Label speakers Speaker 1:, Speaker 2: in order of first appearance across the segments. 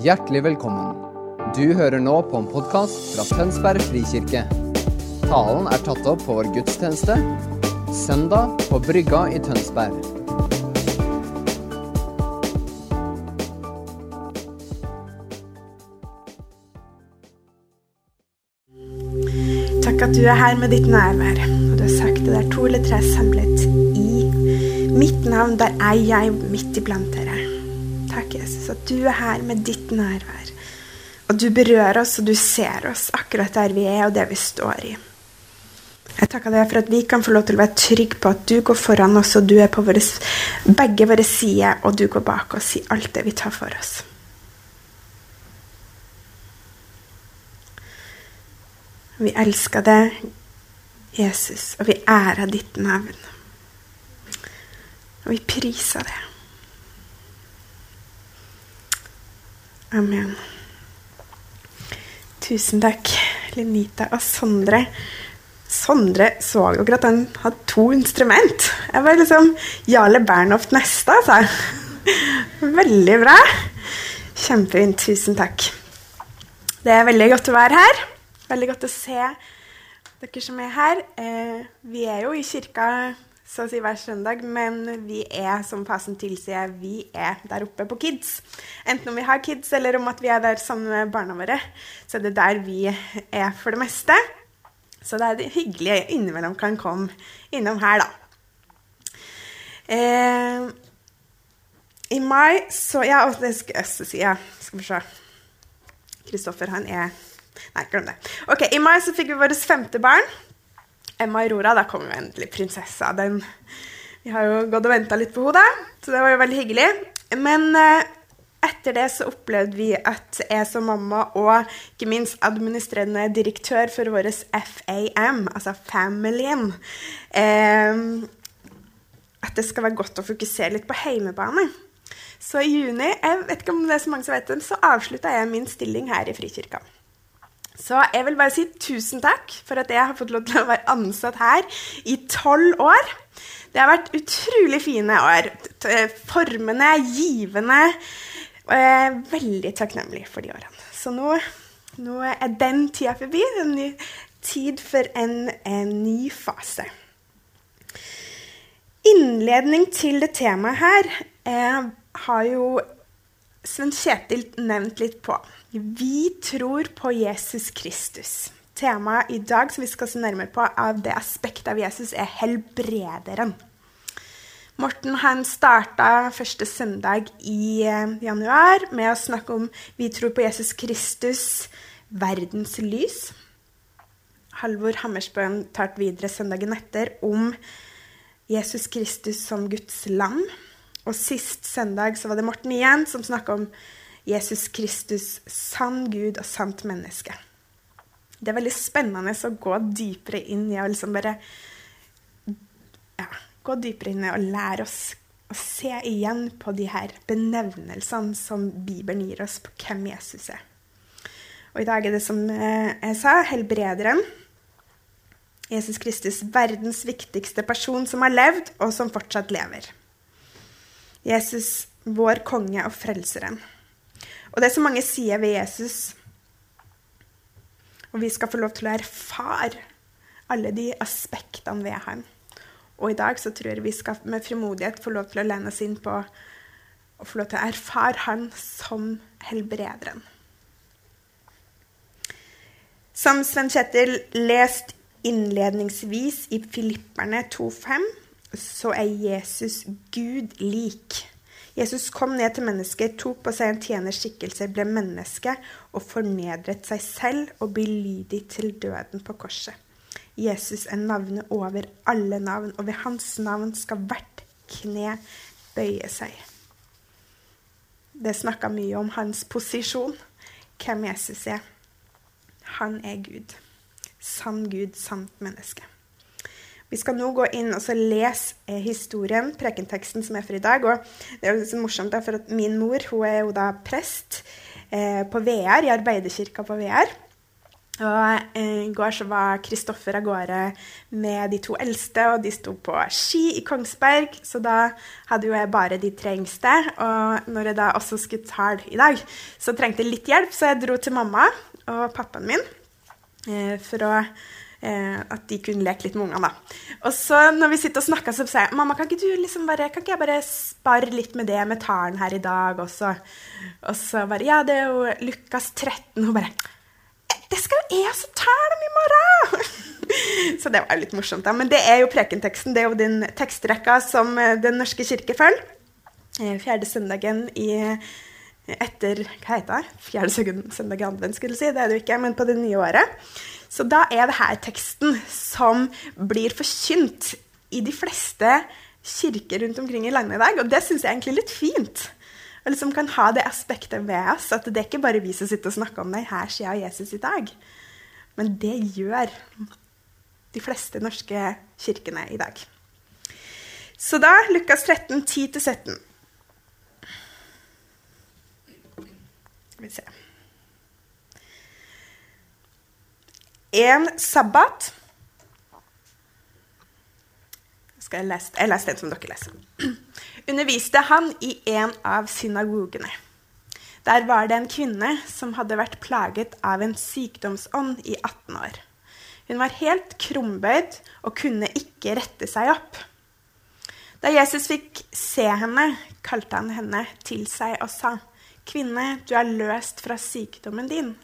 Speaker 1: Hjertelig velkommen. Du hører nå på en podkast fra Tønsberg frikirke. Talen er tatt opp på vår gudstjeneste søndag på Brygga i Tønsberg.
Speaker 2: Takk at du er her med ditt nærvær. Og du har sagt det er to eller tre samlet i mitt navn. Der er jeg midt iblant dere. Takk, Jesus, at du er her med ditt nærvær. Og du berører oss, og du ser oss akkurat der vi er, og det vi står i. Jeg takker deg for at vi kan få lov til å være trygge på at du går foran oss, og du er på våre, begge våre sider, og du går bak oss i alt det vi tar for oss. Vi elsker deg, Jesus, og vi ærer ditt navn. Og vi priser det. Amen. Tusen takk, Lenita og Sondre. Sondre dere at han hadde to instrument? Jeg var liksom Jarle Bernhoft neste, altså. Veldig bra. Kjempefint. Tusen takk. Det er veldig godt å være her. Veldig godt å se dere som er her. Eh, vi er jo i kirka så å si hver søndag, men vi er, som fasen tilsier, vi er der oppe på Kids. Enten om vi har kids, eller om at vi er der sammen med barna våre, så er det der vi er for det meste. Så det er hyggelig innimellom kan komme innom her, da. Eh, I mai så Ja, og det skal jeg si. Ja. Skal vi se. Kristoffer, han er Nei, glem det. Ok, I mai så fikk vi vårt femte barn. Emma Aurora. Da kom jo endelig prinsessa. Den, vi har jo gått og venta litt på henne, så det var jo veldig hyggelig. Men eh, etter det så opplevde vi at jeg som mamma og ikke minst administrerende direktør for vår FAM, altså familien eh, At det skal være godt å fokusere litt på heimebane. Så i juni jeg vet ikke om det er så mange som vet så avslutta jeg min stilling her i Frikirka. Så jeg vil bare si tusen takk for at jeg har fått lov til å være ansatt her i tolv år. Det har vært utrolig fine år. Formende, givende. Og jeg er veldig takknemlig for de årene. Så nå, nå er den tida forbi. En ny tid for en, en ny fase. Innledning til det temaet her eh, har jo Sven Kjetil nevnt litt på. Vi tror på Jesus Kristus. Temaet i dag som vi skal se nærmere på av det aspektet av Jesus, er helbrederen. Morten han starta første søndag i eh, januar med å snakke om vi tror på Jesus Kristus, verdens lys. Halvor Hammersbøen tar videre søndagen etter om Jesus Kristus som Guds lam. Og sist søndag så var det Morten igjen som snakka om Jesus Kristus, sann Gud og sant menneske. Det er veldig spennende å gå dypere inn i å liksom bare ja, gå dypere inn i å lære oss å se igjen på de her benevnelsene som Bibelen gir oss på hvem Jesus er. Og i dag er det, som eh, jeg sa, helbrederen. Jesus Kristus, verdens viktigste person som har levd, og som fortsatt lever. Jesus, vår konge og frelseren. Og det er så mange sider ved Jesus. Og vi skal få lov til å erfare alle de aspektene ved ham. Og i dag så tror jeg vi skal med frimodighet få lov til å lene oss inn på og få lov til å erfare han som helbrederen. Som Sven Kjetil leste innledningsvis i Filipperne 2,5, så er Jesus Gud lik. Jesus kom ned til mennesker, tok på seg en tjeners skikkelse, ble menneske og fornedret seg selv og ble lydig til døden på korset. Jesus er navnet over alle navn, og ved hans navn skal hvert kne bøye seg. Det snakka mye om hans posisjon, hvem Jesus er. Han er Gud. Sann Gud, sant menneske. Vi skal nå gå inn og lese eh, historien, prekenteksten som er for i dag. og Det er jo morsomt, for at Min mor hun er jo da prest eh, på VR, i arbeiderkirka på VR. Og eh, I går så var Kristoffer av gårde med de to eldste, og de sto på ski i Kongsberg. Så da hadde jo jeg bare de tre yngste. Og når jeg da også skulle tale i dag, så trengte jeg litt hjelp, så jeg dro til mamma og pappaen min for å at de kunne leke litt med ungene. da. Og så når vi sitter og snakker, så sier jeg mamma, kan ikke, du liksom bare, kan ikke jeg bare spare litt med det med talen her i dag også? Og så bare Ja, det er jo Lukas 13. Hun bare det skal jo jeg også tale om i morgen! så det var jo litt morsomt. da. Men det er jo prekenteksten. Det er jo den tekstrekka som eh, Den norske kirke følger. Eh, fjerde søndagen i etter Hva heter det? Fjerde søndag i advent, skulle jeg si. Det er det jo ikke, men på det nye året. Så da er det her teksten som blir forkynt i de fleste kirker rundt omkring i landet i dag. Og det syns jeg egentlig er litt fint og liksom kan ha det aspektet ved oss at det er ikke bare vi som sitter og snakker om det. Her skjer Jesus i dag. Men det gjør de fleste norske kirkene i dag. Så da Lukas 13, 10-17. Skal vi se En sabbat jeg lese, jeg leser den som dere leser. Underviste han i en av synagogene. Der var det en kvinne som hadde vært plaget av en sykdomsånd i 18 år. Hun var helt krumbøyd og kunne ikke rette seg opp. Da Jesus fikk se henne, kalte han henne til seg og sa, 'Kvinne, du er løst fra sykdommen din.'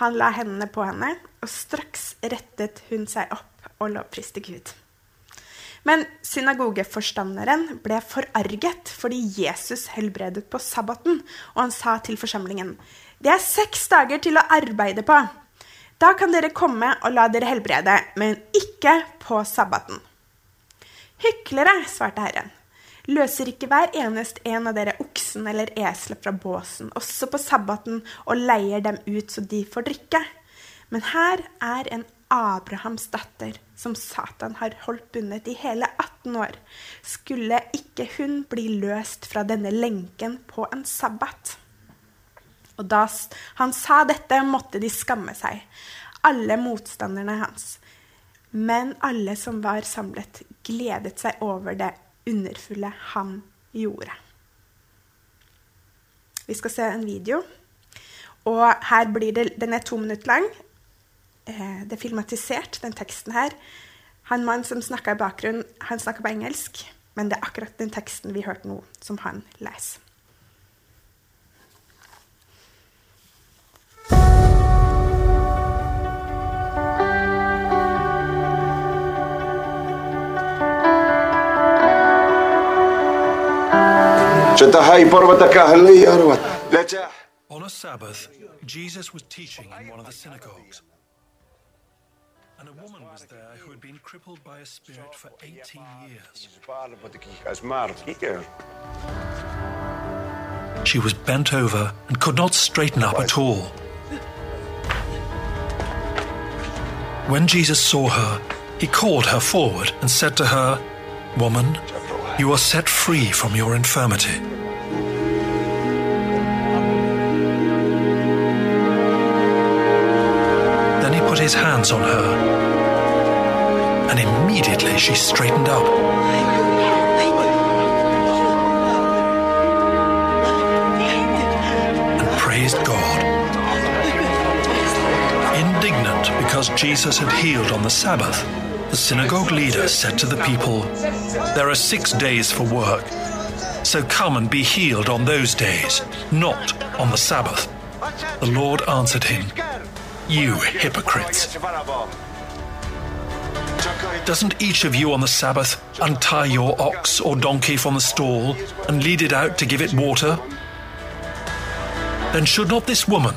Speaker 2: Han la hendene på henne, og straks rettet hun seg opp og lovpriste Gud. Men synagogeforstanderen ble forarget fordi Jesus helbredet på sabbaten, og han sa til forsamlingen.: Det er seks dager til å arbeide på. Da kan dere komme og la dere helbrede, men ikke på sabbaten. Hyklere, svarte Herren. Løser ikke hver eneste en av dere oksen eller eselet fra båsen, også på sabbaten, og leier dem ut så de får drikke? Men her er en Abrahams datter, som Satan har holdt bundet i hele 18 år, skulle ikke hun bli løst fra denne lenken på en sabbat? Og da han sa dette, måtte de skamme seg, alle motstanderne hans. Men alle som var samlet, gledet seg over det underfulle han gjorde. Vi skal se en video. Og her blir det, Den er to minutter lang. Eh, det er filmatisert, den teksten her. Han mannen som snakka i bakgrunnen, han snakka på engelsk, men det er akkurat den teksten vi hørte nå, som han leser.
Speaker 3: On a Sabbath, Jesus was teaching in one of the synagogues. And a woman was there who had been crippled by a spirit for 18 years. She was bent over and could not straighten up at all. When Jesus saw her, he called her forward and said to her, Woman, you are set free from your infirmity. Then he put his hands on her, and immediately she straightened up. and praised God. Indignant because Jesus had healed on the Sabbath, the synagogue leader said to the people, There are six days for work, so come and be healed on those days, not on the Sabbath. The Lord answered him, You hypocrites! Doesn't each of you on the Sabbath untie your ox or donkey from the stall and lead it out to give it water? Then should not this woman,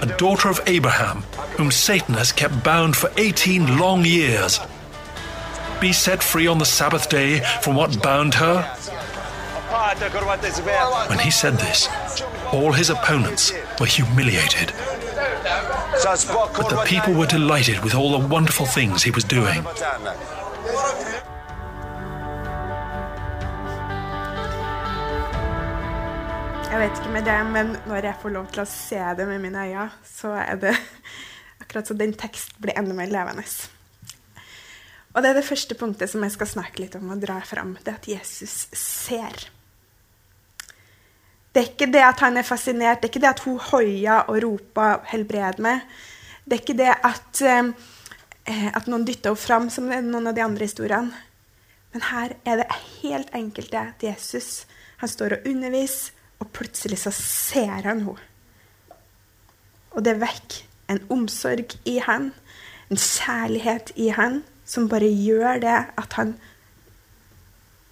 Speaker 3: a daughter of Abraham, whom Satan has kept bound for 18 long years, be set free on the Sabbath day from what bound her? When he said this, all his opponents were humiliated. But the people were delighted with all the wonderful things he was doing.
Speaker 2: Jeg vet ikke med det, men når jeg får lov til å se det med mine øyne, så er det akkurat så den teksten blir enda mer levende. Og det er det første punktet som jeg skal snakke litt om og dra fram. Det er at Jesus ser. Det er ikke det at han er fascinert, det er ikke det at hun hoia og roper 'helbred meg'. Det er ikke det at, eh, at noen dytter henne fram, som noen av de andre historiene. Men her er det helt enkelt det at Jesus han står og underviser, og plutselig så ser han henne. Og det vekker en omsorg i han, en kjærlighet i han, som bare gjør det at han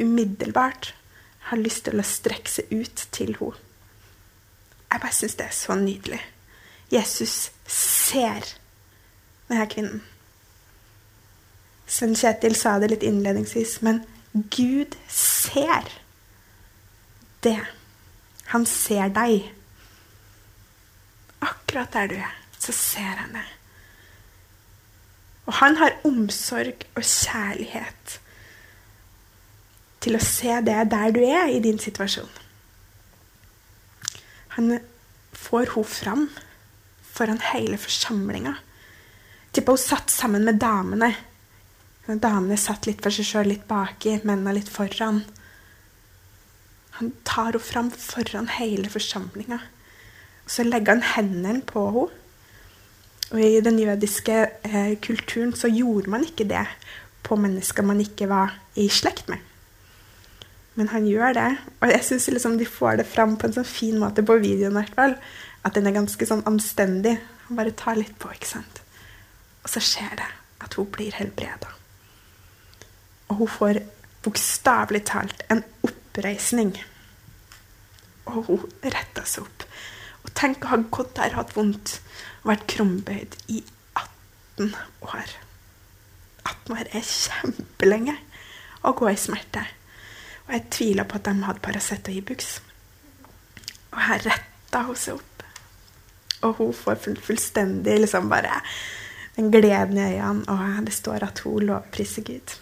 Speaker 2: umiddelbart har lyst til å strekke seg ut til henne. Jeg bare syns det er så nydelig. Jesus ser denne kvinnen. Sven Kjetil sa det litt innledningsvis, men Gud ser det. Han ser deg. Akkurat der du er, så ser han det. Og han har omsorg og kjærlighet til å se det der du er i din situasjon. Han får henne fram foran hele forsamlinga. Tipper hun satt sammen med damene. Damene satt litt for seg sjøl, litt baki, mennene litt foran. Han tar henne fram foran hele forsamlinga. Så legger han hendene på henne. Og I den jødiske eh, kulturen så gjorde man ikke det på mennesker man ikke var i slekt med. Men han gjør det, og jeg syns liksom de får det fram på en sånn fin måte på videoen. hvert fall, At den er ganske sånn anstendig. Han bare tar litt på, ikke sant. Og så skjer det at hun blir helbreda. Og hun får bokstavelig talt en oppreisning. Og hun retter seg opp. Og tenk å ha gått der og hatt vondt vært krumbøyd i 18 år. 18 år er kjempelenge å gå i smerte. Og jeg tviler på at de hadde Paracet og Ibux. Og her retta hun seg opp. Og hun får fullstendig liksom bare den gleden i øynene, og det står at hun lovpriser Gud.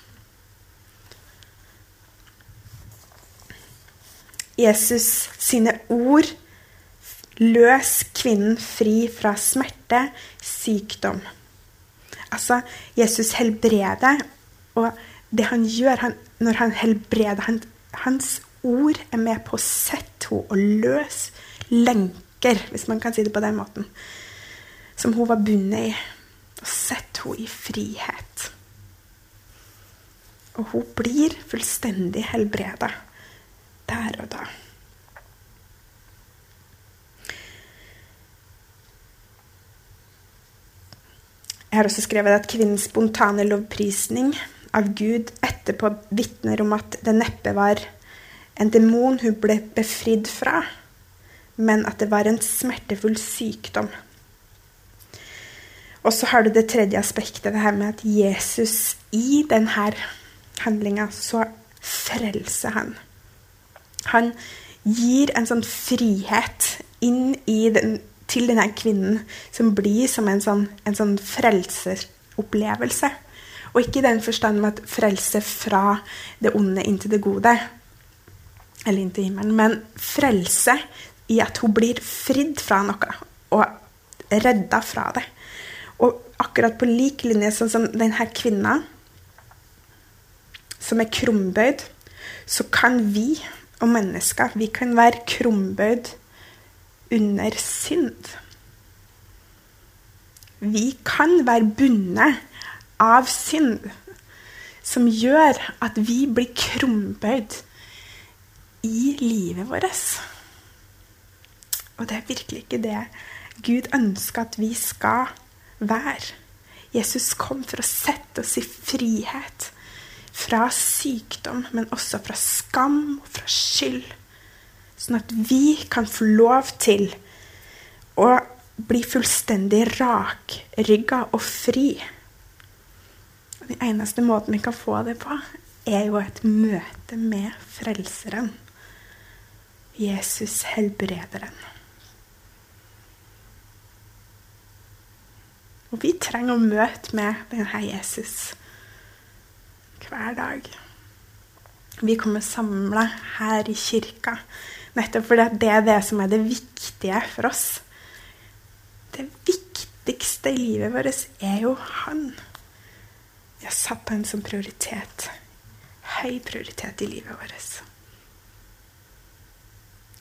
Speaker 2: Jesus sine ord løs kvinnen fri fra smerte, sykdom. Altså, Jesus helbreder, og det han gjør han, når han helbreder han, Hans ord er med på å sette henne og løse lenker, hvis man kan si det på den måten, som hun var bundet i. Og sette henne i frihet. Og hun blir fullstendig helbreda der og da. Jeg har også skrevet at kvinnens spontane lovprisning av Gud etterpå vitner om at det neppe var en demon hun ble befridd fra, men at det var en smertefull sykdom. Og så har du det tredje aspektet, det her med at Jesus i denne handlinga så frelser han. Han gir en sånn frihet inn i den, til denne kvinnen som blir som en sånn, en sånn frelseropplevelse. Og ikke i den forstand med at frelse fra det onde inn til det gode, eller inn til himmelen, men frelse i at hun blir fridd fra noe og redda fra det. Og akkurat på lik linje sånn som denne kvinna, som er krumbøyd, så kan vi og mennesker. Vi kan være krumbøyd under synd. Vi kan være bundet av synd, som gjør at vi blir krumbøyd i livet vårt. Og det er virkelig ikke det Gud ønsker at vi skal være. Jesus kom for å sette oss i frihet fra sykdom, men også fra skam og fra skyld. Sånn at vi kan få lov til å bli fullstendig rakrygga og fri. Den eneste måten vi kan få det på, er jo et møte med Frelseren. Jesus helbrederen. Og vi trenger å møte med denne Jesus hver dag. Vi kommer samla her i kirka nettopp fordi det er det som er det viktige for oss. Det viktigste i livet vårt, er jo Han. Vi har satt Han som prioritet. Høy prioritet i livet vårt.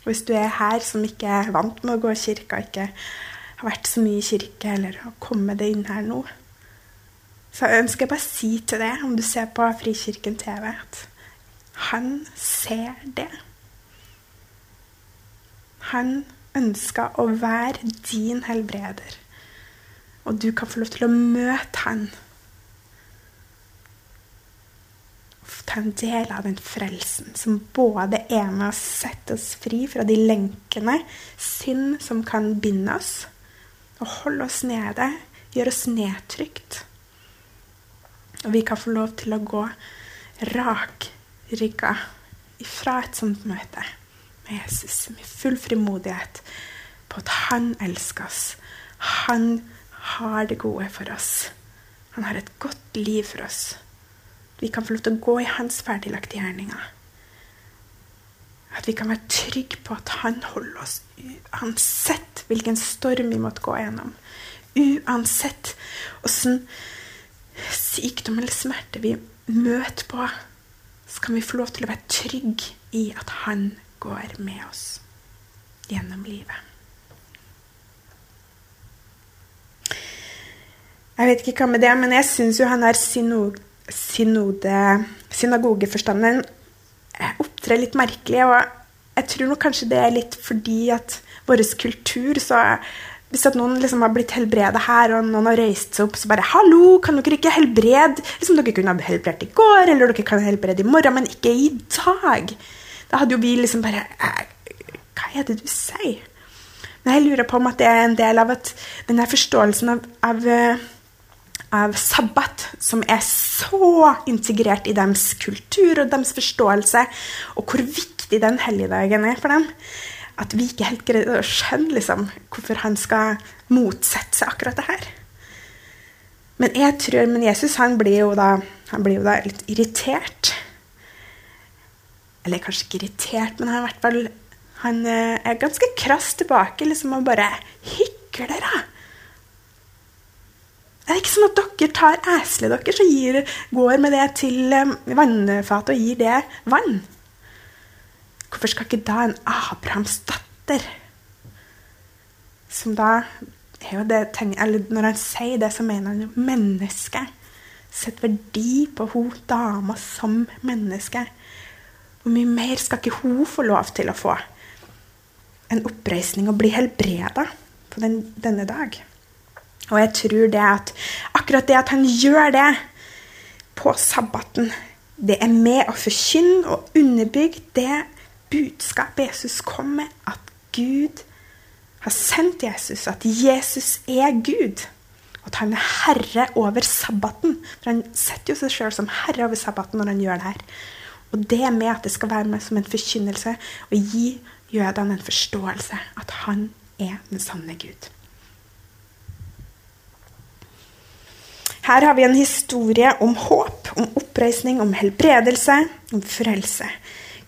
Speaker 2: Hvis du er her som ikke er vant med å gå i kirka, ikke har vært så mye i kirke, eller har kommet deg inn her nå, så ønsker jeg bare å si til deg, om du ser på Frikirken TV, at han ser det. Han ønsker å være din helbreder. Og du kan få lov til å møte han. Ta en del av den frelsen som både er med å sette oss fri fra de lenkene, synd som kan binde oss, og holde oss nede, gjøre oss nedtrykt. Og vi kan få lov til å gå rakrygga ifra et sånt møte Jesus med full frimodighet på at han elsker oss. Han har det gode for oss. Han har et godt liv for oss. Vi kan få lov til å gå i hans ferdiglagte gjerninger. At vi kan være trygge på at han holder oss uansett hvilken storm vi måtte gå gjennom. Uansett åssen sykdom eller smerte vi møter på, så kan vi få lov til å være trygge i at han går med oss gjennom livet. Jeg vet ikke hva med det, men jeg syns jo han er synode, synagogeforstanderen opptrer litt merkelig. Og jeg tror nok kanskje det er litt fordi at vår kultur så hvis at noen liksom har blitt helbredet her, og noen har reist seg opp, så bare 'Hallo, kan dere ikke helbrede?' Liksom Dere kunne ha helbredet i går, eller dere kan helbrede i morgen, men ikke i dag. Da hadde jo vi liksom bare Hva er det du sier? Men jeg lurer på om at det er en del av at denne forståelsen av, av, av sabbat, som er så integrert i deres kultur og deres forståelse, og hvor viktig den helligdagen er for dem, at vi ikke helt greier å skjønne liksom, hvorfor han skal motsette seg akkurat det her. Men jeg tror, men Jesus han blir jo da, blir jo da litt irritert. Eller kanskje ikke irritert, men han han er ganske krass tilbake. liksom Og bare Hykler dere? Er det ikke sånn at dere tar eselet deres og går med det til vannfatet og gir det vann? Hvorfor skal ikke da en Abrahams datter, som da er jo det, eller Når han sier det, så mener han jo menneske. Sett verdi på hun dama som menneske. Hvor mye mer skal ikke hun få lov til å få en oppreisning og bli helbreda på den, denne dag? Og jeg tror det at akkurat det at han gjør det på sabbaten, det er med å forkynne og underbygge det budskapet Jesus kom med, at Gud har sendt Jesus, at Jesus er Gud. At han er herre over sabbaten. For han setter jo seg sjøl som herre over sabbaten når han gjør det her. Og det med at det skal være med som en forkynnelse og gi jødene en forståelse at han er den sanne Gud. Her har vi en historie om håp, om oppreisning, om helbredelse, om frelse.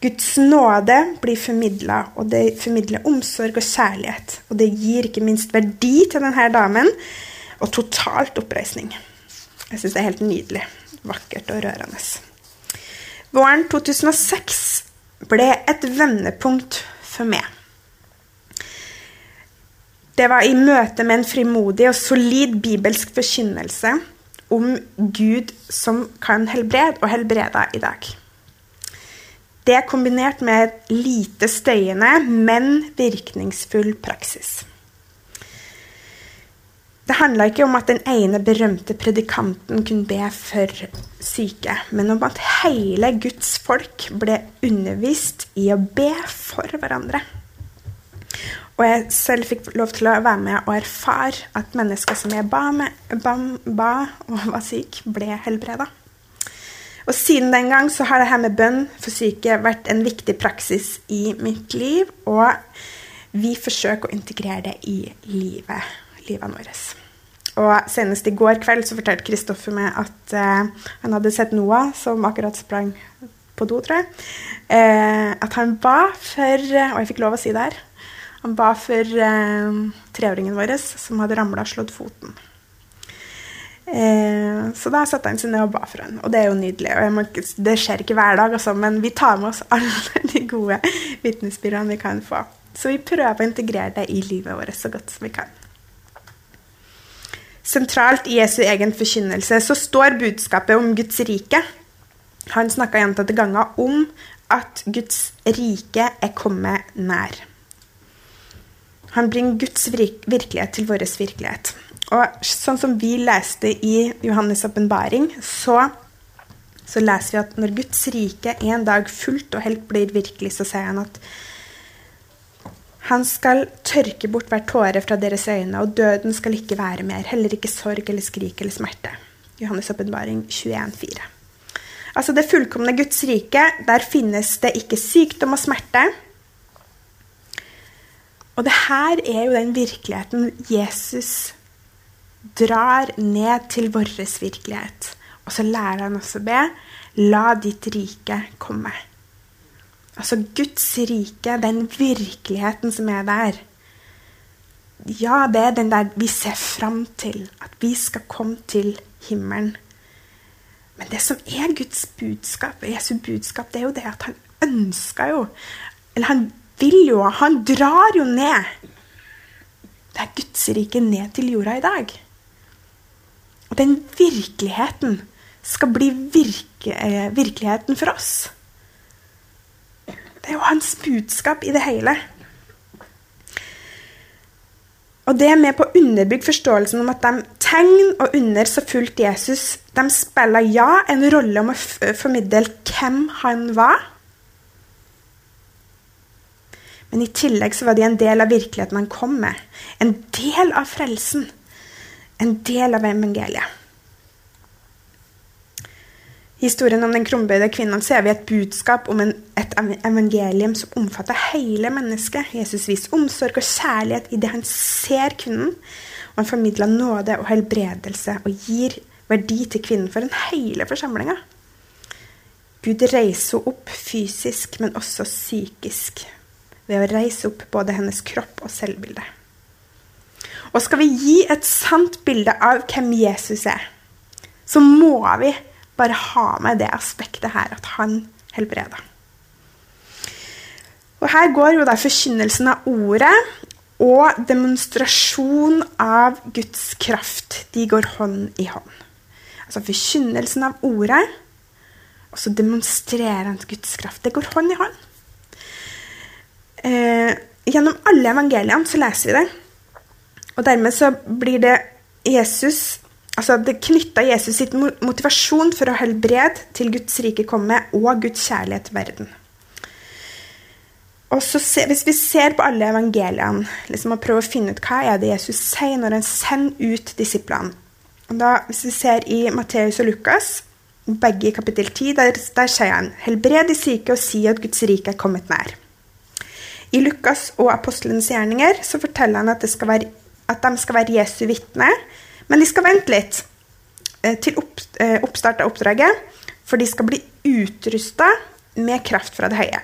Speaker 2: Guds nåde blir formidla, og det formidler omsorg og kjærlighet. Og det gir ikke minst verdi til denne damen, og totalt oppreisning. Jeg syns det er helt nydelig. Vakkert og rørende. Våren 2006 ble et vendepunkt for meg. Det var i møte med en frimodig og solid bibelsk forkynnelse om Gud som kan helbrede, og helbrede i dag. Det er kombinert med lite støyende, men virkningsfull praksis. Det handla ikke om at den ene berømte predikanten kunne be for syke, men om at hele Guds folk ble undervist i å be for hverandre. Og jeg selv fikk lov til å være med og erfare at mennesker som jeg ba, med, ba, ba og var syk, ble helbreda. Og siden den gang så har det her med bønn for syke vært en viktig praksis i mitt liv. Og vi forsøker å integrere det i livet, livene våre. Og senest i går kveld så fortalte Kristoffer meg at eh, han hadde sett Noah, som akkurat sprang på do, tror jeg. eh, at han ba for Og jeg fikk lov å si det her. Han ba for eh, treåringen vår som hadde ramla og slått foten. Eh, så da satte han seg ned og ba for han, og det er jo nydelig. og må, Det skjer ikke hver dag, altså, men vi tar med oss alle de gode vitnesbyrdene vi kan få. Så vi prøver å integrere det i livet vårt så godt som vi kan. Sentralt i Jesu egen forkynnelse så står budskapet om Guds rike. Han snakka gjentatte ganger om at Guds rike er kommet nær. Han bringer Guds virkelighet til vår virkelighet. Og sånn som vi leste i Johannes' åpenbaring, så, så, leser vi at når Guds rike en dag fullt og helt blir virkelig, så sier han at han skal tørke bort hver tåre fra deres øyne, og døden skal ikke være mer, heller ikke sorg eller skrik eller smerte. Johannes' åpenbaring 21,4. Altså det fullkomne Guds rike, der finnes det ikke sykdom og smerte. Og det her er jo den virkeligheten Jesus drar ned til vår virkelighet. Og så lærer han også å be La ditt rike komme. Altså Guds rike, den virkeligheten som er der. Ja, det er den der vi ser fram til. At vi skal komme til himmelen. Men det som er Guds budskap, Jesu budskap, det er jo det at han ønsker jo Eller han vil jo, han drar jo ned. Det er Guds rike ned til jorda i dag. Og den virkeligheten skal bli virke, eh, virkeligheten for oss. Det er jo hans budskap i det hele. Og det er med på å underbygge forståelsen om at de tegn og under så fulgte Jesus, de spiller ja en rolle om å formidle hvem han var. Men i tillegg så var de en del av virkeligheten han kom med. En del av frelsen. En del av evangeliet historien om den krumbøyde kvinnen ser vi et budskap om en, et evangelium som omfatter hele mennesket. Jesus viser omsorg og kjærlighet i det han ser kvinnen, og han formidler nåde og helbredelse og gir verdi til kvinnen for den hele forsamlinga. Gud reiser henne opp fysisk, men også psykisk, ved å reise opp både hennes kropp og selvbilde. Og skal vi gi et sant bilde av hvem Jesus er, så må vi bare ha med det aspektet her, at han helbreder. Og Her går jo da forkynnelsen av ordet og demonstrasjon av Guds kraft. De går hånd i hånd. Altså forkynnelsen av ordet, og så demonstrerer han Guds kraft. Det går hånd i hånd. Eh, gjennom alle evangeliene så leser vi det. Og dermed så blir det Jesus altså Det knytta Jesus sitt motivasjon for å helbrede til Guds rike komme og Guds kjærlighet til verden. Og så se, Hvis vi ser på alle evangeliene liksom, og prøver å finne ut hva er det Jesus sier når han sender ut disiplene og da, Hvis vi ser i Matteus og Lukas, begge i kapittel 10, der, der sier han helbred de syke og si at Guds rike er kommet nær. I Lukas og apostlenes gjerninger så forteller han at, være, at de skal være Jesu vitne men de skal vente litt eh, til eh, oppstart av oppdraget, for de skal bli utrusta med kraft fra det høye.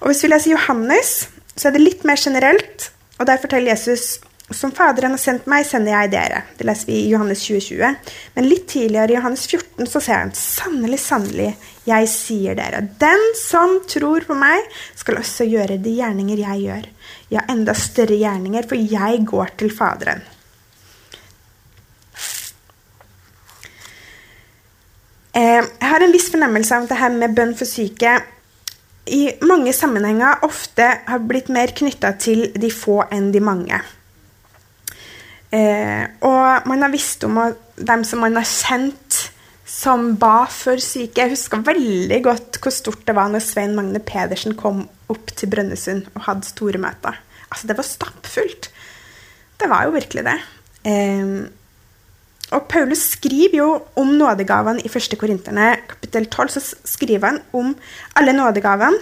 Speaker 2: Og Hvis vi leser Johannes, så er det litt mer generelt. og Der forteller Jesus som Faderen har sendt meg, sender jeg dere. Det leser vi i Johannes 2020. Men litt tidligere i Johannes 14 så ser han sannelig, sannelig, jeg sier dere, den som tror på meg, skal også gjøre de gjerninger jeg gjør. Ja, enda større gjerninger, for jeg går til Faderen. Eh, jeg har en viss fornemmelse av at det her med bønn for syke i mange sammenhenger ofte har blitt mer knytta til de få enn de mange. Eh, og man har visst om dem som man har kjent som ba for syke. Jeg husker veldig godt hvor stort det var når Svein Magne Pedersen kom opp til Brønnøysund og hadde store møter. Altså, det var stappfullt. Det var jo virkelig det. Eh, og Paulus skriver jo om nådegavene i 1. Korinterne kapittel 12. Så skriver han om alle nådegavene,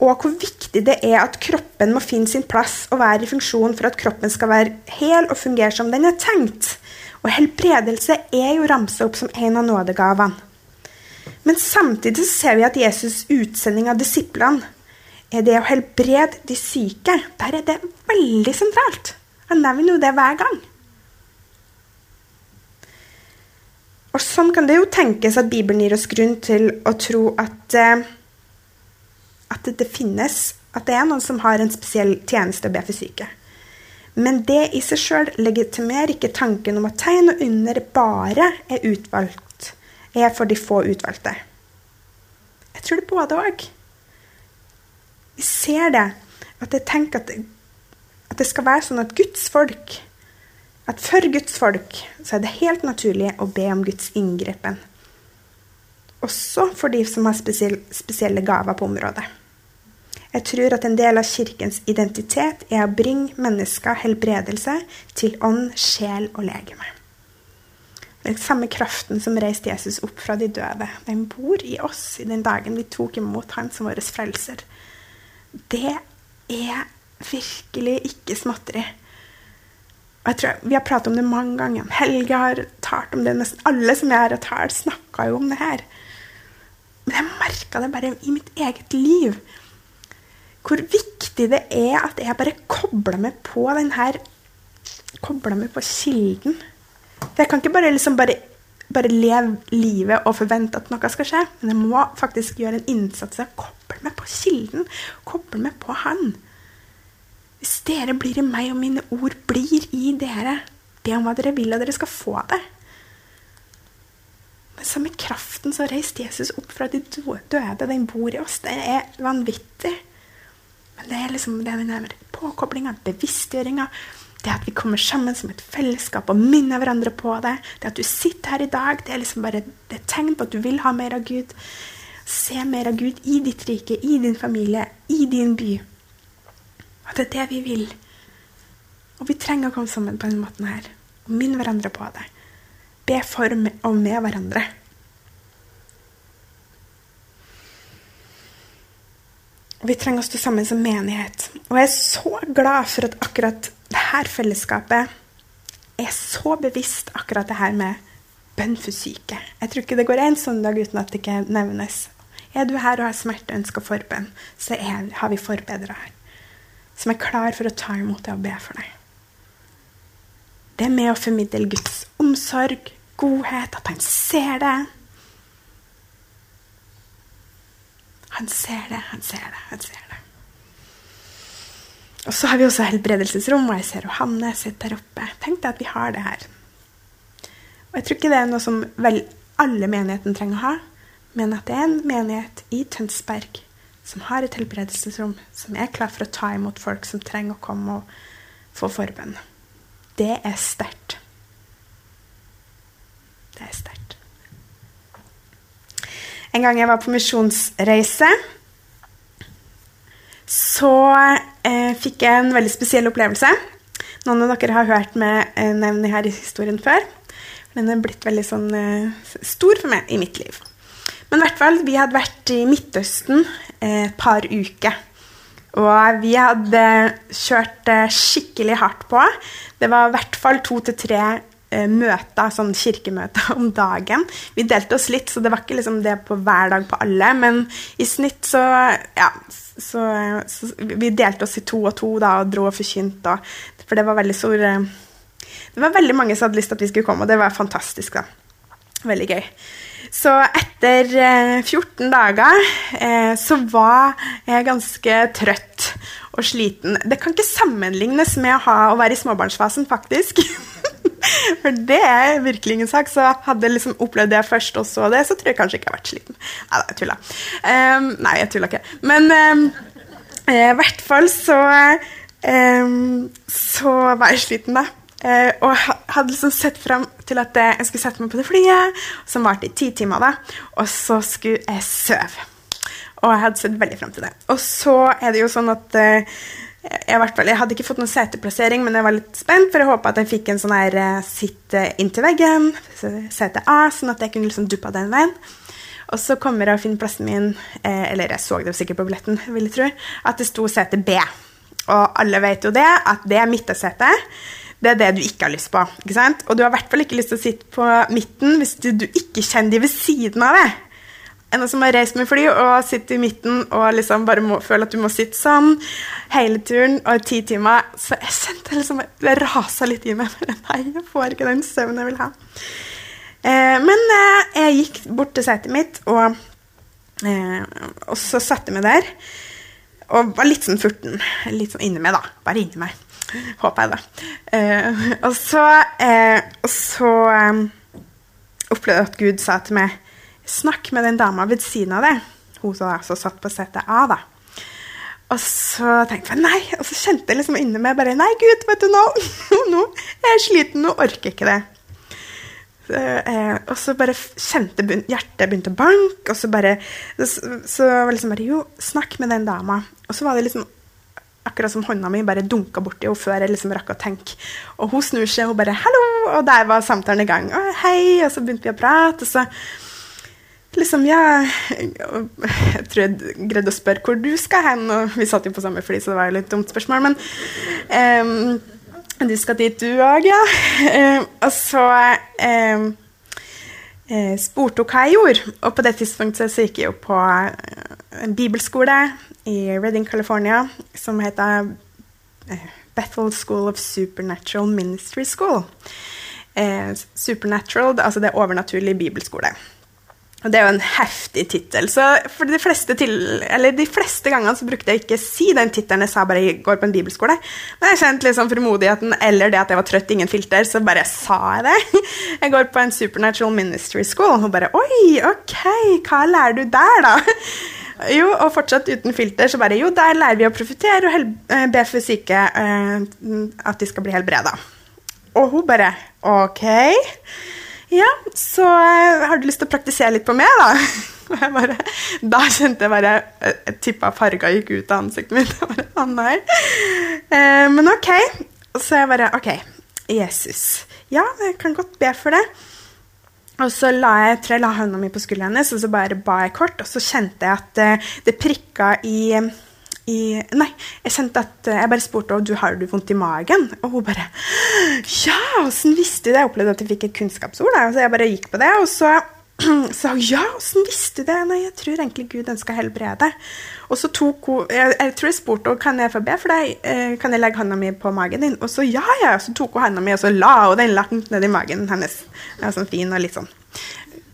Speaker 2: og hvor viktig det er at kroppen må finne sin plass og være i funksjon for at kroppen skal være hel og fungere som den er tenkt. Og helbredelse er jo ramsa opp som en av nådegavene. Men samtidig ser vi at Jesus' utsending av disiplene er det å helbrede de syke. Der er det veldig sentralt. Han nevner jo det hver gang. Og sånn kan det jo tenkes at Bibelen gir oss grunn til å tro at, eh, at det finnes At det er noen som har en spesiell tjeneste å be for syke. Men det i seg sjøl legitimerer ikke tanken om at tegn og under bare er utvalgt, er for de få utvalgte. Jeg tror det både òg. Vi ser det. At jeg tenker at at det skal være sånn at Guds folk at for Guds folk så er det helt naturlig å be om Guds inngripen. Også for de som har spesielle, gaver på området. Jeg tror at en del av kirkens identitet er å bringe mennesker helbredelse til ånd, sjel og legeme. Den samme kraften som reiste Jesus opp fra de døde, den bor i oss i den dagen vi tok imot Han som vår frelser. Det er virkelig ikke småtteri. Og jeg tror, Vi har pratet om det mange ganger. Helge har talt om det. Nesten alle som jeg har talt, snakka jo om det her. Men jeg merka det bare i mitt eget liv. Hvor viktig det er at jeg bare kobler meg på den her Kobler meg på kilden. For jeg kan ikke bare, liksom bare, bare leve livet og forvente at noe skal skje. Men jeg må faktisk gjøre en innsats. Jeg koble meg på kilden. Koble meg på Han. Hvis dere blir i meg, og mine ord blir i dere, be om hva dere vil, og dere skal få det. Men samme kraften som reiste Jesus opp fra de døde, den bor i oss. Det er vanvittig. Men det er liksom det den påkoblinga, bevisstgjøringa, det at vi kommer sammen som et fellesskap og minner hverandre på det, det at du sitter her i dag, det er liksom bare er tegn på at du vil ha mer av Gud. Se mer av Gud i ditt rike, i din familie, i din by. At det er det vi vil. Og vi trenger å komme sammen på denne måten her. Og minne hverandre på det. Be for og med hverandre. Og vi trenger å stå sammen som menighet. Og jeg er så glad for at akkurat dette fellesskapet er så bevisst akkurat det her med bønn for syke. Jeg tror ikke det går en søndag uten at det ikke nevnes. Er du her og har smerte og forbønn, så er, har vi forbedra her som er klar for å ta imot deg og be for deg. Det er med å formidle Guds omsorg, godhet, at han ser det. Han ser det, han ser det, han ser det. Og så har vi også helbredelsesrom, og jeg ser Johanne sitter der oppe. Tenk deg at vi har det her. Og jeg tror ikke det er noe som vel alle menigheten trenger å ha, men at det er en menighet i Tønsberg som har et helbredelsesrom, som er klar for å ta imot folk som trenger å komme og få forbønn. Det er sterkt. Det er sterkt. En gang jeg var på misjonsreise, så eh, fikk jeg en veldig spesiell opplevelse. Noen av dere har hørt meg eh, nevne her i historien før. Den er blitt veldig sånn, eh, stor for meg i mitt liv. Men i hvert fall, vi hadde vært i Midtøsten eh, et par uker. Og vi hadde kjørt eh, skikkelig hardt på. Det var i hvert fall to til tre eh, møter, sånn kirkemøter om dagen. Vi delte oss litt, så det var ikke liksom det på hver dag på alle. Men i snitt så Ja. Så, så vi delte oss i to og to da, og dro og forkynte. For det var veldig stor Det var veldig mange som hadde lyst til at vi skulle komme, og det var fantastisk. da. Veldig gøy. Så etter 14 eh, dager eh, så var jeg ganske trøtt og sliten. Det kan ikke sammenlignes med å, ha, å være i småbarnsfasen, faktisk. For det er virkelig ingen sak. Så hadde jeg liksom opplevd det først, og så det, så tror jeg kanskje ikke jeg har vært sliten. Nei jeg tulla. Um, nei, jeg tulla ikke. Men um, i hvert fall så um, Så var jeg sliten, da. Uh, og hadde liksom sett frem til at jeg skulle sette meg på det flyet, som varte i ti timer, da, og så skulle jeg sove. Og jeg hadde sett veldig frem til det. Og så er det jo sånn at uh, jeg, jeg, hadde ikke fått noen seteplassering, men jeg var litt spent, for jeg håpa at jeg fikk en sånn her uh, sitt inntil veggen, sete A, sånn at jeg kunne liksom duppa den veien. Og så kommer jeg og finner plassen min, eller jeg så det sikkert på billetten, vil jeg tro, at det sto sete B. Og alle vet jo det, at det er midtsetet. Det er det du ikke har lyst på. ikke sant? Og du har i hvert fall ikke lyst til å sitte på midten hvis du, du ikke kjenner de ved siden av deg. enn som har reist med fly og sitter i midten og liksom bare må, føler at du må sitte sånn hele turen og ti timer. Så jeg kjente liksom det rasa litt i meg. Nei, jeg får ikke den søvnen jeg vil ha. Eh, men eh, jeg gikk bort til setet mitt, og, eh, og så satte jeg meg der. Og var litt sånn furten. Litt sånn inni meg, da. Bare inni meg. Håper jeg, da. Eh, og så, eh, så eh, opplevde jeg at Gud sa til meg Snakk med den dama ved siden av deg. Hun som altså satt på setet A, da. Og så tenkte jeg nei, og så kjente jeg liksom inni meg bare Nei, Gud, vet du, nå, nå jeg er sliten, nå orker jeg ikke det. Så, eh, og så bare kjente hjertet begynte å banke, og så bare Så, så var liksom bare Jo, snakk med den dama. Og så var det liksom akkurat som hånda mi bare dunka borti henne før jeg liksom rakk å tenke. Og hun snur seg og hun bare 'hallo', og der var samtalen i gang. Og hei, og så begynte vi å prate, og så liksom, ja Jeg tror jeg greide å spørre hvor du skal hen, og vi satt jo på samme fly, så det var jo litt dumt spørsmål, men um, du skal dit, du òg, ja. Ehm, og så eh, spurte hun hva jeg gjorde. Og på det tidspunktet så gikk jeg jo på eh, en bibelskole i Redding, California, som heter eh, Bethel School of Supernatural Ministry School. Eh, supernatural, altså det er overnaturlig bibelskole. Og det er jo en heftig tittel. Så for de fleste, til, de fleste gangene så brukte jeg ikke si den tittelen. Jeg sa bare jeg går på en bibelskole. Men jeg kjente liksom frimodigheten eller det at jeg var trøtt, ingen filter, så bare sa jeg det. Jeg går på en Supernatural Ministry School. Og bare Oi, ok, hva lærer du der, da? Jo, og fortsatt uten filter, så bare Jo, der lærer vi å profitere og eh, be for syke eh, at de skal bli helbreda. Og hun bare OK. Ja, så eh, har du lyst til å praktisere litt på meg, da? Og jeg bare, da kjente jeg bare eh, Jeg tippa farga gikk ut av ansiktet mitt. Jeg bare, å nei. Eh, men OK. Så jeg bare OK. Jesus. Ja, jeg kan godt be for det. Og så la jeg, tror jeg la hånda mi på skulderen hennes, og så bare ba jeg kort. Og så kjente jeg at eh, det prikka i, i Nei, jeg kjente at eh, jeg bare spurte om du har du vondt i magen. Og hun bare Ja, åssen visste du det? Jeg opplevde at jeg fikk et kunnskapsord. Da. Så jeg bare gikk på det. Og så sa hun ja, åssen visste du det? Nei, jeg tror egentlig Gud ønsker å helbrede. Og så tok hun jeg, jeg tror jeg spurte kan jeg få be for deg. Eh, kan jeg legge hånda mi på magen din? Og så ja, ja. Så tok hun hånda mi, og så la hun den langt nedi magen hennes. Den er sånn fin og litt sånn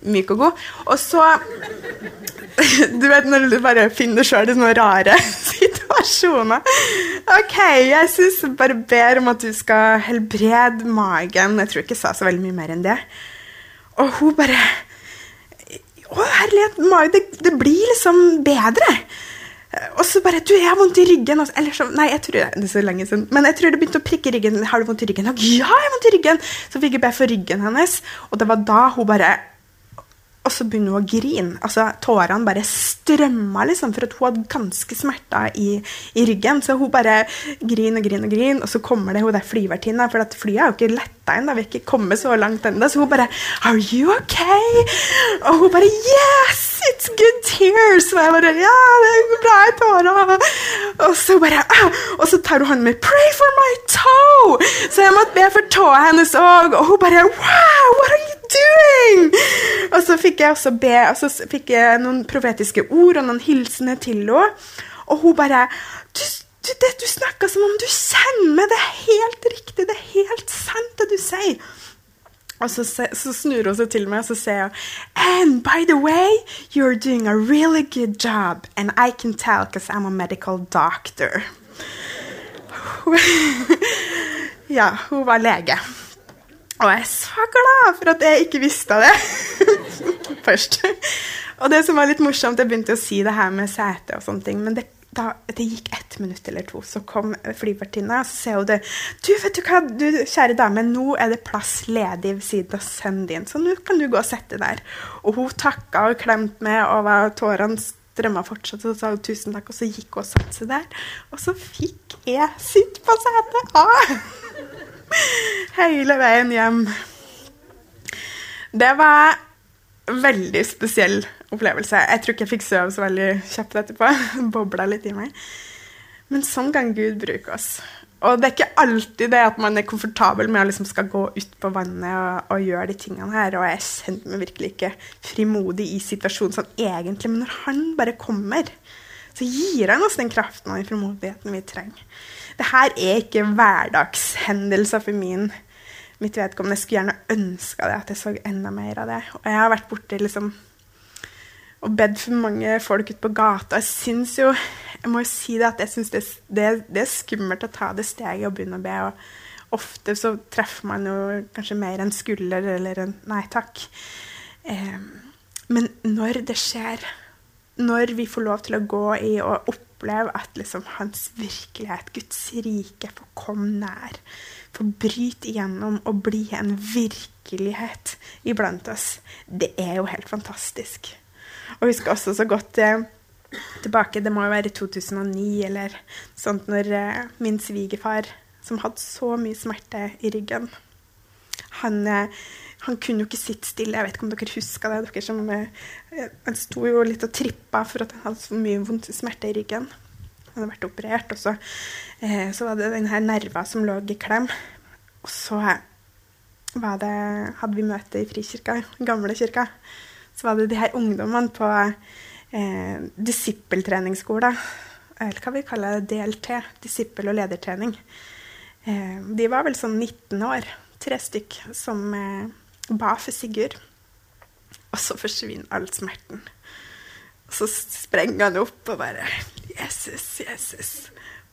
Speaker 2: myk og god. Og så Du vet når du bare finner deg sjøl i sånne rare situasjoner. OK, jeg syns bare ber om at du skal helbrede magen. Jeg tror ikke jeg sa så veldig mye mer enn det. Og hun bare Å, herlighet, det, det blir liksom bedre. Og så bare Du, jeg har vondt i ryggen. Og så- Eller så, nei, jeg tror det er så lenge siden. Men jeg tror det begynte å prikke i ryggen. Har du vondt i ryggen? Og ja, jeg har vondt i ryggen. Så fikk jeg be for ryggen hennes, og det var da hun bare og så begynner hun å grine. Altså, Tårene bare strømma, liksom, for at hun hadde ganske smerter i, i ryggen. Så hun bare griner og griner og griner, og så kommer det hun der flyvertinna, for at flyet er jo ikke letta ennå, vi har ikke kommet så langt ennå. Så hun bare Are you okay? Og hun bare Yes, it's good tears. Og jeg bare Ja, det er bra i tårer. Og så bare ah! Og så tar hun hånden min Pray for my toe! Så jeg måtte be for tåa hennes òg, og hun bare Wow, what are you doing? Og så fikk jeg også be, og så fikk jeg noen profetiske ord og noen hilsener til henne. Og hun bare Du, du, du snakker som om du kjenner meg. Det er helt riktig. Det er helt sant, det du sier. Og så, så snur hun seg til meg og så sier hun And by the way, you're doing a really good job. And I can tell because I'm a medical doctor. ja, hun var lege. Og jeg er så glad for at jeg ikke visste det først. Og det som var litt morsomt, jeg begynte å si det her med sete og sånne ting, men det, da, det gikk ett minutt eller to, så kom flyvertinna, og så sier hun det Du, vet du hva, du, kjære dame, nå er det plass ledig ved siden av sønnen din, så nå kan du gå og sette der. Og hun takka og klemte meg, og tårene strømma fortsatt, og sa tusen takk, og så gikk hun og satte seg der. Og så fikk jeg sitte på setet. Ah! Hele veien hjem. Det var en veldig spesiell opplevelse. Jeg tror ikke jeg fikk sove så veldig kjapt etterpå. Bobla litt i meg. Men sånn kan Gud bruke oss. Og det er ikke alltid det at man er komfortabel med å liksom skal gå ut på vannet og, og, gjøre de tingene her. Og jeg kjente meg virkelig ikke frimodig i situasjonen sånn egentlig. Men når han bare kommer, så gir han oss den kraften og den frimodigheten vi trenger. Det her er ikke hverdagshendelser for min mitt vedkommende. Jeg skulle gjerne ønska det, at jeg så enda mer av det. Og jeg har vært borti liksom og bedt for mange folk ute på gata. Jeg syns jo jeg må jo si det at jeg syns det, det, det, er skummelt å ta det steget og begynne å be. og Ofte så treffer man jo kanskje mer enn skulder eller en nei takk. Eh, men når det skjer, når vi får lov til å gå i og oppleve at liksom hans virkelighet, Guds rike, får komme nær, får bryte igjennom og bli en virkelighet iblant oss, det er jo helt fantastisk. Og husker også så godt eh, tilbake, det må jo være 2009 eller sånt, når eh, min svigerfar, som hadde så mye smerte i ryggen han, eh, han kunne jo ikke sitte stille. Jeg vet ikke om dere husker det. dere som, eh, Han sto jo litt og trippa for at han hadde så mye vondt smerte i ryggen. Han hadde vært operert, og så, eh, så var det denne nerva som lå i klem. Og så var det, hadde vi møte i Frikirka, gamle kirka så var det de her ungdommene på eh, disippeltreningsskole, eller hva vi kaller det, DLT, disippel- og ledertrening. Eh, de var vel sånn 19 år, tre stykk, som eh, ba for Sigurd. Og så forsvinner all smerten. Og så sprenger han opp og bare Jesus, Jesus.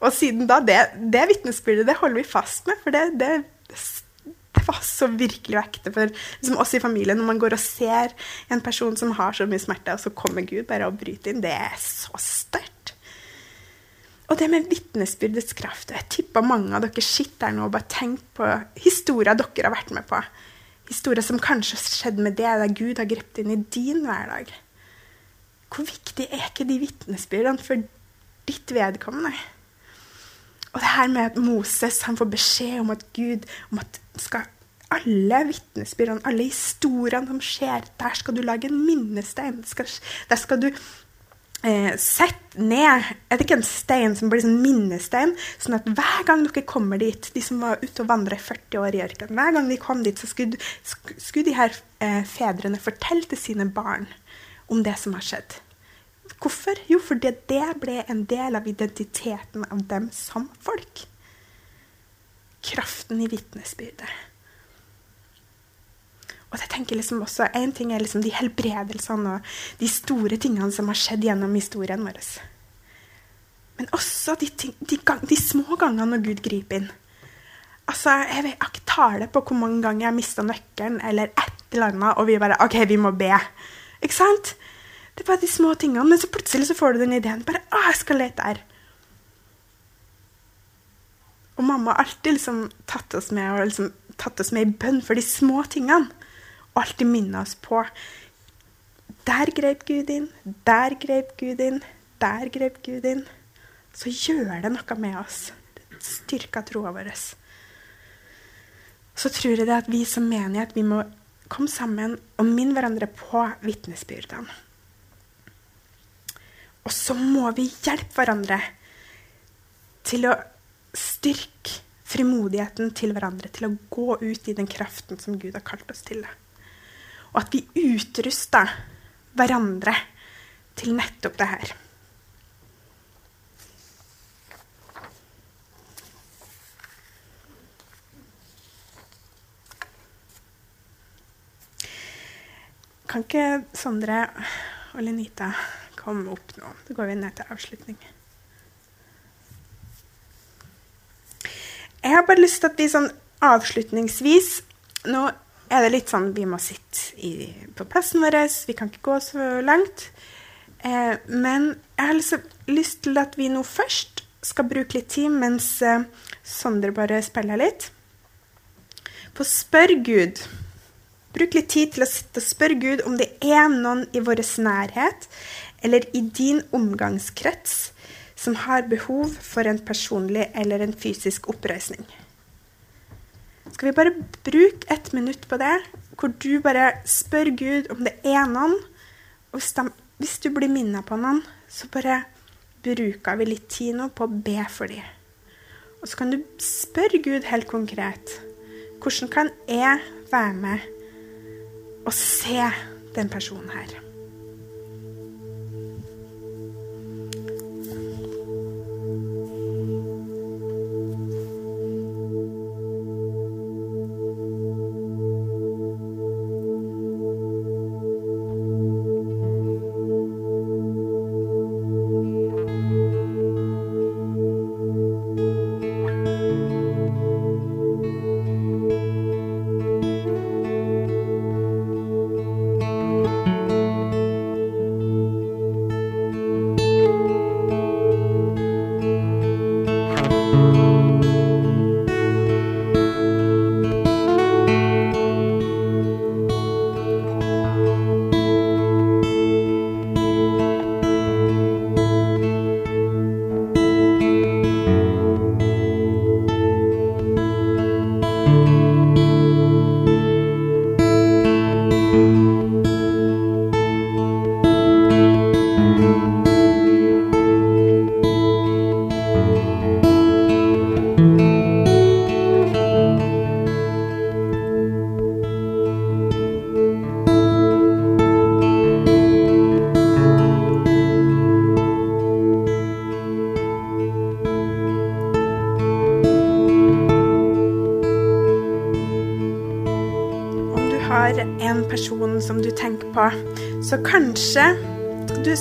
Speaker 2: Og siden da, det, det vitnesbyrdet det holder vi fast med, for det, det det var så virkelig vekte for liksom oss i familien. Når man går og ser en person som har så mye smerte, og så kommer Gud bare og bryter inn, det er så sterkt. Og det med vitnesbyrdets kraft. Jeg tipper mange av dere sitter her nå og bare tenker på historier dere har vært med på. Historier som kanskje har skjedd med det, der Gud har grepet inn i din hverdag. Hvor viktig er ikke de vitnesbyrdene for ditt vedkommende? Og det her med at Moses han får beskjed om at Gud om at skal alle vitnesbyrdene, alle historiene som skjer, der skal du lage en minnestein. Der skal du eh, sett ned Er det ikke en stein som blir sånn minnestein? Sånn at hver gang dere kommer dit, de som var ute og vandra i 40 år i ørkenen, hver gang de kom dit, så skulle, skulle de her eh, fedrene fortelle til sine barn om det som har skjedd. Hvorfor? Jo, fordi det ble en del av identiteten av dem som folk. Kraften i vitnesbyrdet. Og jeg tenker liksom også, En ting er liksom de helbredelsene og de store tingene som har skjedd gjennom historien vår. Men også de, ting, de, gang, de små gangene når Gud griper inn. Altså, Jeg vet ikke tale på hvor mange ganger jeg har mista nøkkelen eller et eller annet, og vi bare OK, vi må be. Ikke sant? Det er bare de små tingene. Men så plutselig så får du den ideen. Bare, å, jeg skal lete der. Og mamma har alltid liksom tatt oss med og liksom tatt oss med i bønn for de små tingene. Alltid minne oss på Der grep Gud inn. Der grep Gud inn. Der grep Gud inn. Så gjør det noe med oss. Det styrker troa vår. Så tror jeg det at vi som menighet vi må komme sammen og minne hverandre på vitnesbyrdene. Og så må vi hjelpe hverandre til å styrke frimodigheten til hverandre, til å gå ut i den kraften som Gud har kalt oss til. Og at vi utruster hverandre til nettopp det her. Kan ikke Sondre og Lenita komme opp nå. Da går vi ned til avslutning. Jeg har bare lyst til at vi sånn avslutningsvis Nå er det litt sånn vi må sitte i, på plassen vår, vi kan ikke gå så langt. Eh, men jeg har lyst, lyst til at vi nå først skal bruke litt tid mens eh, Sondre bare spiller litt. På spør Gud. Bruk litt tid til å sitte og spørre Gud om det er noen i vår nærhet eller i din omgangskrets som har behov for en personlig eller en fysisk oppreisning. Skal vi bare bruke ett minutt på det, hvor du bare spør Gud om det er noen. Og hvis, de, hvis du blir minnet på noen, så bare bruker vi litt tid nå på å be for dem. Og så kan du spørre Gud helt konkret hvordan kan jeg være med og se den personen her?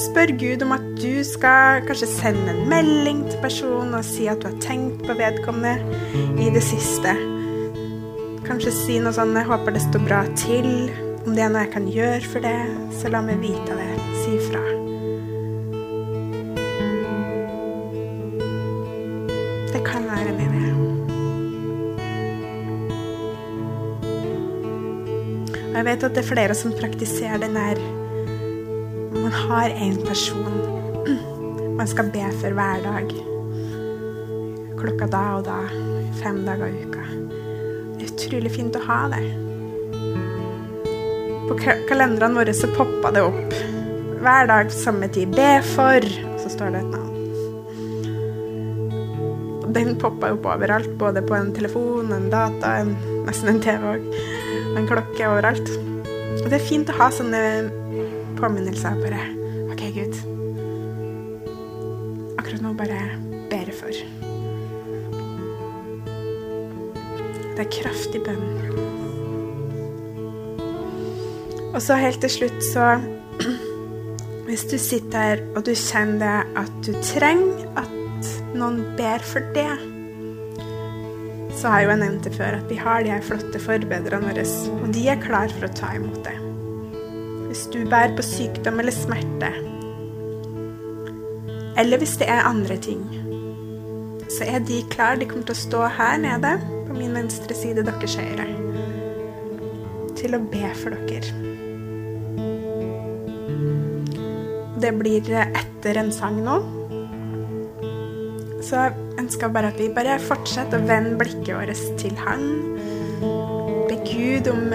Speaker 2: Spør Gud om at du skal kanskje sende en melding til personen og si at du har tenkt på vedkommende i det siste. Kanskje si noe sånn 'Jeg håper det står bra til'. Om det er noe jeg kan gjøre for det, så la meg vite det. Si fra. Det kan være en idé. Jeg vet at det er flere som praktiserer den Man har en person man skal be for hver dag. Klokka da og da. Fem dager i uka. Det er utrolig fint å ha det. På ka- kalenderne våre så poppa det opp hver dag samme tid. Be for Og så står det et navn. Og den poppa opp overalt, både på en telefon, en data, en, nesten en TV òg. En klokke overalt. Og det er fint å ha sånne påminnelser. Bare Gud. Akkurat nå bare ber jeg for. Det er kraftig bønn. Og så helt til slutt, så Hvis du sitter her og du kjenner at du trenger at noen ber for det, så har jeg jo nevnt det før at vi har de her flotte forbedrerne våre, og de er klar for å ta imot det. Hvis du bærer på sykdom eller smerte, eller hvis det er andre ting, så er de klar. De kommer til å stå her nede på min venstre side, deres høyre, til å be for dere. Det blir etter en sang nå. Så jeg ønsker bare at vi bare fortsetter å vende blikket vårt til Han. Be Gud om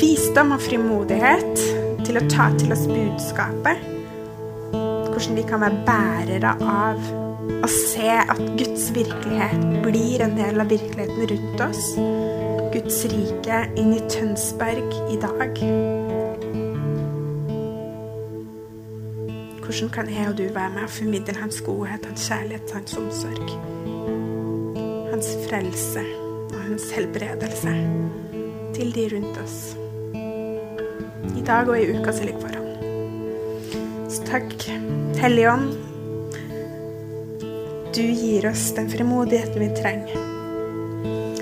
Speaker 2: visdom og frimodighet til å ta til oss budskapet. Hvordan vi kan være bærere av å se at Guds virkelighet blir en del av virkeligheten rundt oss. Guds rike inn i Tønsberg i dag. Hvordan kan jeg og du være med og formidle hans godhet, hans kjærlighet, hans omsorg? Hans frelse og hans helbredelse til de rundt oss. I dag og i uka som ligger foran. Så takk, Hellige Ånd. Du gir oss den frimodigheten vi trenger.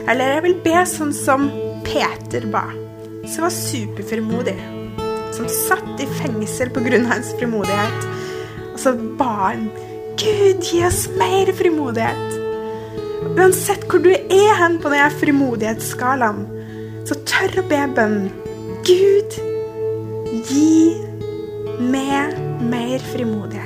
Speaker 2: Eller jeg vil be sånn som Peter ba, som var superfrimodig. Som satt i fengsel pga. hans frimodighet. Og så ba han Gud, gi oss mer frimodighet. Uansett hvor du er hen på denne frimodighetsskalaen, så tør å be bønnen. Gud, gi meg mer frimodighet.